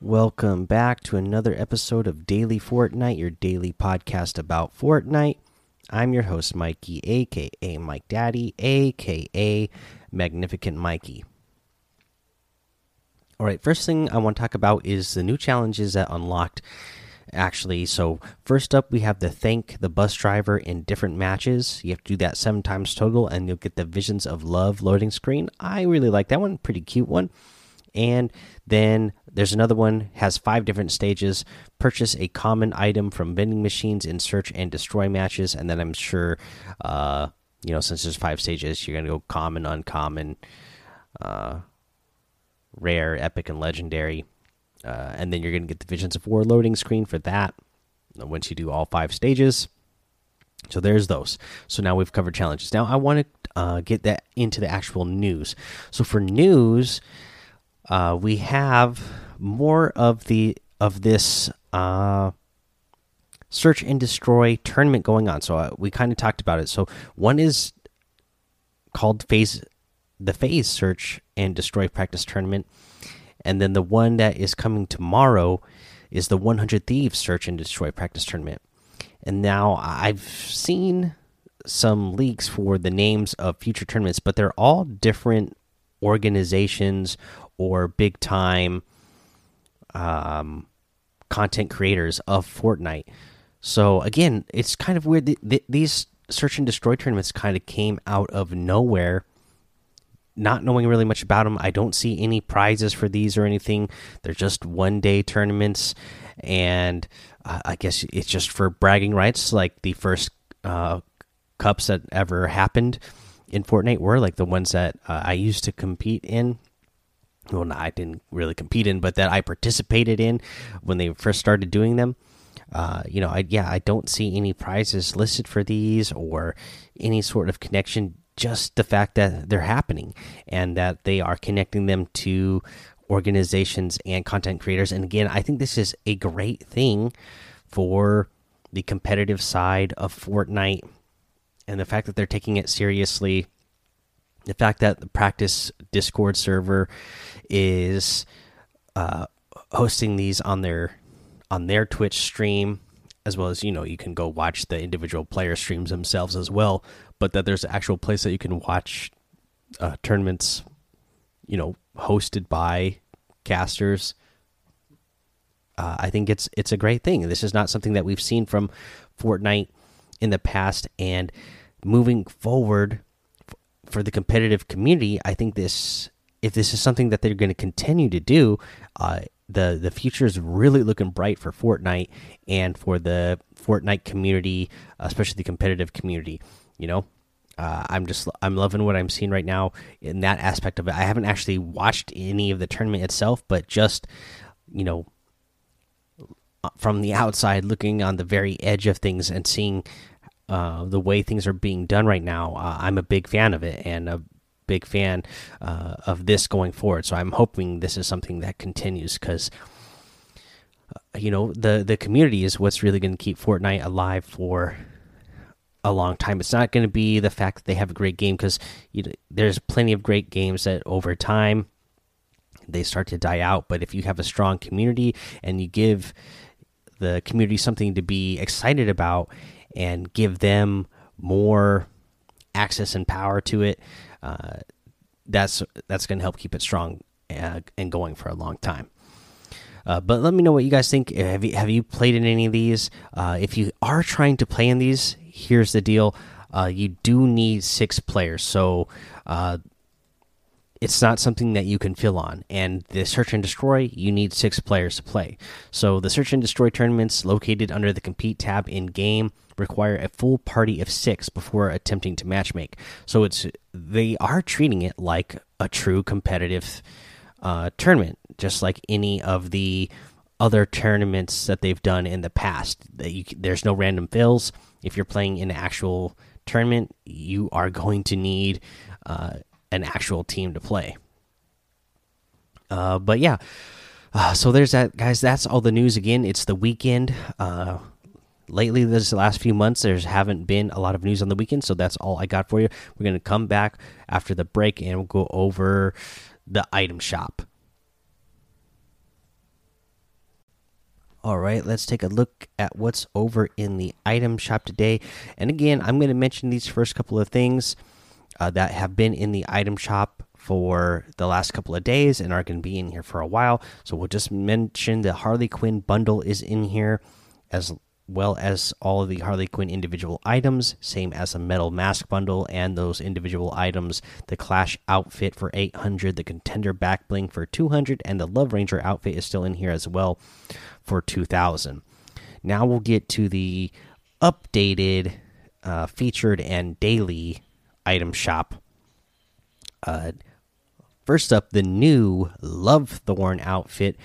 Welcome back to another episode of Daily Fortnite, your daily podcast about Fortnite. I'm your host, Mikey, aka Mike Daddy, aka Magnificent Mikey. All right, first thing I want to talk about is the new challenges that unlocked. Actually, so first up, we have the thank the bus driver in different matches. You have to do that seven times total, and you'll get the Visions of Love loading screen. I really like that one, pretty cute one. And then there's another one has five different stages. Purchase a common item from vending machines in search and destroy matches, and then I'm sure, uh, you know, since there's five stages, you're gonna go common, uncommon, uh, rare, epic, and legendary, uh, and then you're gonna get the Visions of War loading screen for that once you do all five stages. So there's those. So now we've covered challenges. Now I want to uh, get that into the actual news. So for news, uh, we have more of the of this uh, search and destroy tournament going on. So uh, we kind of talked about it. So one is called FaZe the FaZe search and destroy practice tournament, and then the one that is coming tomorrow is the 100 thieves search and destroy practice tournament. And now I've seen some leaks for the names of future tournaments, but they're all different organizations or big time um, content creators of Fortnite. So again, it's kind of weird. these search and destroy tournaments kind of came out of nowhere. Not knowing really much about them, I don't see any prizes for these or anything. They're just one day tournaments, and uh, I guess it's just for bragging rights, like the first uh, cups that ever happened in Fortnite were, like the ones that uh, I used to compete in well, no, I didn't really compete in, but that I participated in when they first started doing them. Uh, you know, I yeah, I don't see any prizes listed for these or any sort of connection. Just the fact that they're happening and that they are connecting them to organizations and content creators. And again, I think this is a great thing for the competitive side of Fortnite and the fact that they're taking it seriously the fact that the practice Discord server is uh, hosting these on their on their Twitch stream, as well as you know you can go watch the individual player streams themselves as well. But that there's an actual place that you can watch uh, tournaments, you know, hosted by casters. Uh, I think it's it's a great thing. This is not something that we've seen from Fortnite in the past, and moving forward for the competitive community, I think this if this is something that they're going to continue to do, uh, the the future is really looking bright for Fortnite and for the Fortnite community, especially the competitive community. You know, uh, I'm just I'm loving what I'm seeing right now in that aspect of it. I haven't actually watched any of the tournament itself, but just you know from the outside looking on the very edge of things and seeing uh, the way things are being done right now, uh, I'm a big fan of it and a big fan uh, of this going forward. So I'm hoping this is something that continues because uh, you know the the community is what's really going to keep Fortnite alive for a long time. It's not going to be the fact that they have a great game because you know, there's plenty of great games that over time they start to die out. But if you have a strong community and you give the community something to be excited about and give them more access and power to it, uh, that's that's going to help keep it strong uh, and going for a long time. Uh, but let me know what you guys think. Have you have you played in any of these? Uh, if you are trying to play in these, here's the deal: uh, you do need six players. So uh, it's not something that you can fill on. And the search and destroy, you need six players to play. So the search and destroy tournaments located under the compete tab in game require a full party of six before attempting to matchmake. So it's they are treating it like a true competitive uh, tournament, just like any of the other tournaments that they've done in the past. That you, there's no random fills. If you're playing in an actual tournament, you are going to need uh, an actual team to play. Uh, but yeah, uh, so there's that, guys. That's all the news. Again, it's the weekend. Uh, lately, this last few months, there's haven't been a lot of news on the weekend, so that's all I got for you. We're gonna come back after the break and we'll go over the item shop. All right, let's take a look at what's over in the item shop today. And again, I'm going to mention these first couple of things uh, that have been in the item shop for the last couple of days and are going to be in here for a while. So we'll just mention the Harley Quinn bundle is in here as well as all of the Harley Quinn individual items, same as the metal mask bundle and those individual items. The Clash outfit for 800, the Contender back bling for 200, and the Love Ranger outfit is still in here as well for 2000. Now we'll get to the updated, uh, featured, and daily item shop. Uh, first up, the new Love Thorn outfit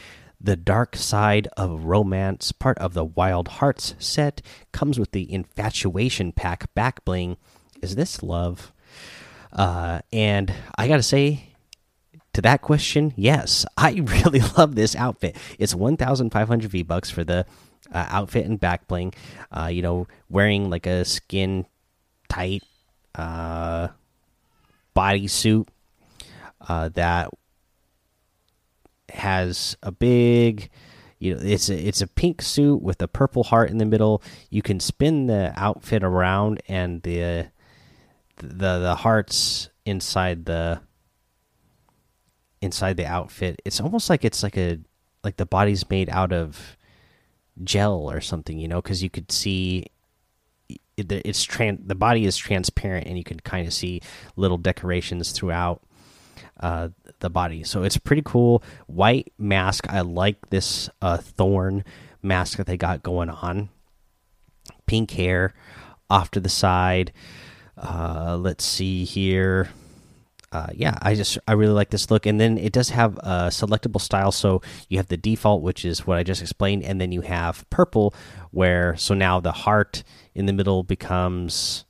the Dark Side of Romance, part of the Wild Hearts set, comes with the Infatuation Pack back bling. Is this love? Uh, and I gotta say, to that question, yes, I really love this outfit. It's 1,500 V bucks for the uh, outfit and back bling. Uh, you know, wearing like a skin tight uh, bodysuit uh, that has a big you know it's a, it's a pink suit with a purple heart in the middle. You can spin the outfit around and the the the hearts inside the inside the outfit. It's almost like it's like a like the body's made out of gel or something you know because you could see it, it's tran the body is transparent and you can kind of see little decorations throughout uh, the body. So it's pretty cool. White mask. I like this uh, thorn mask that they got going on. Pink hair off to the side. Uh, let's see here. Uh, yeah, I just I really like this look, and then it does have a selectable style. So you have the default, which is what I just explained, and then you have purple, where so now the heart in the middle becomes,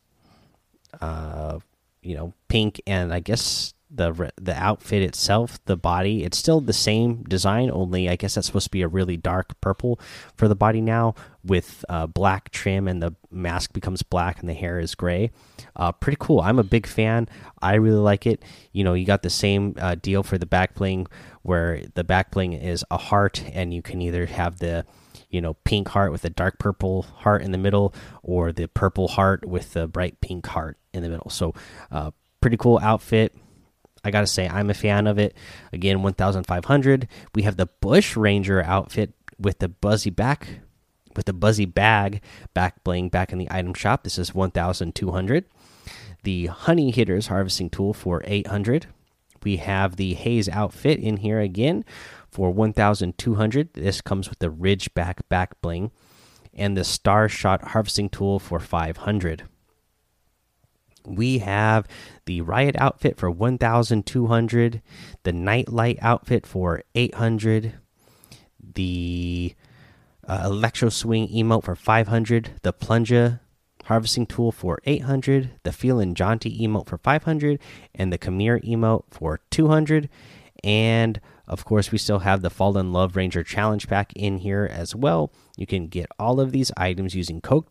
uh, you know, pink, and I guess the the outfit itself, the body, it's still the same design. Only I guess that's supposed to be a really dark purple for the body now, with uh, black trim, and the mask becomes black and the hair is gray. Uh, pretty cool. I'm a big fan. I really like it. You know, you got the same uh, deal for the back bling, where the back bling is a heart, and you can either have the you know pink heart with a dark purple heart in the middle, or the purple heart with the bright pink heart in the middle. So, uh, pretty cool outfit I gotta say, I'm a fan of it. Again, 1,500. We have the Bush Ranger outfit with the buzzy back, with the buzzy bag back bling back in the item shop. This is 1,200. The Honey Hitters harvesting tool for 800. We have the Haze outfit in here again for 1,200. This comes with the Ridge back back bling, and the Star Shot harvesting tool for 500 we have the riot outfit for 1200 the nightlight outfit for 800 the uh, electro swing emote for 500 the plunger harvesting tool for 800 the feeling jaunty emote for 500 and the Khmer emote for 200 and of course we still have the fallen love ranger challenge pack in here as well. You can get all of these items using code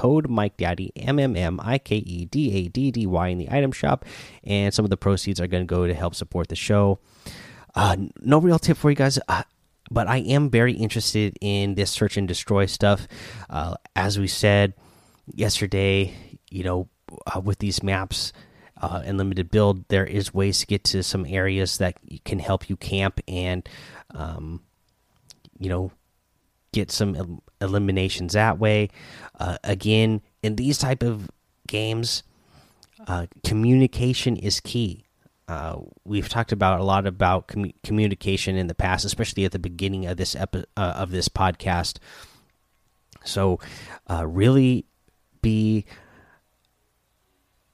code Mike Daddy M M M I K E D A D D Y in the item shop, and some of the proceeds are going to go to help support the show. Uh, no real tip for you guys. Uh, but I am very interested in this search and destroy stuff. Uh, as we said yesterday, you know, uh, with these maps uh, and limited build, there is ways to get to some areas that can help you camp and, um, you know, get some el eliminations that way. Uh, again, in these type of games, uh, communication is key. Uh, we've talked about a lot about com communication in the past, especially at the beginning of this epi uh, of this podcast. So, uh, really be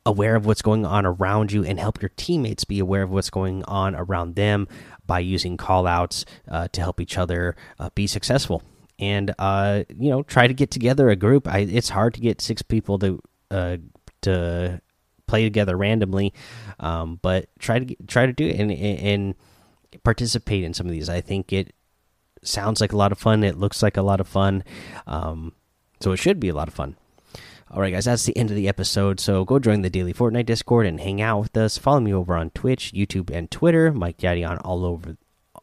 aware of what's going on around you and help your teammates be aware of what's going on around them by using callouts uh, to help each other uh, be successful and uh, you know try to get together a group. I, it's hard to get six people to uh, to play together randomly, um, but try to try to do it and and participate in some of these. I think it sounds like a lot of fun. It looks like a lot of fun, um, so it should be a lot of fun. All right, guys, that's the end of the episode. So go join the daily Fortnite Discord and hang out with us. Follow me over on Twitch, YouTube, and Twitter. Mike Daddy on all over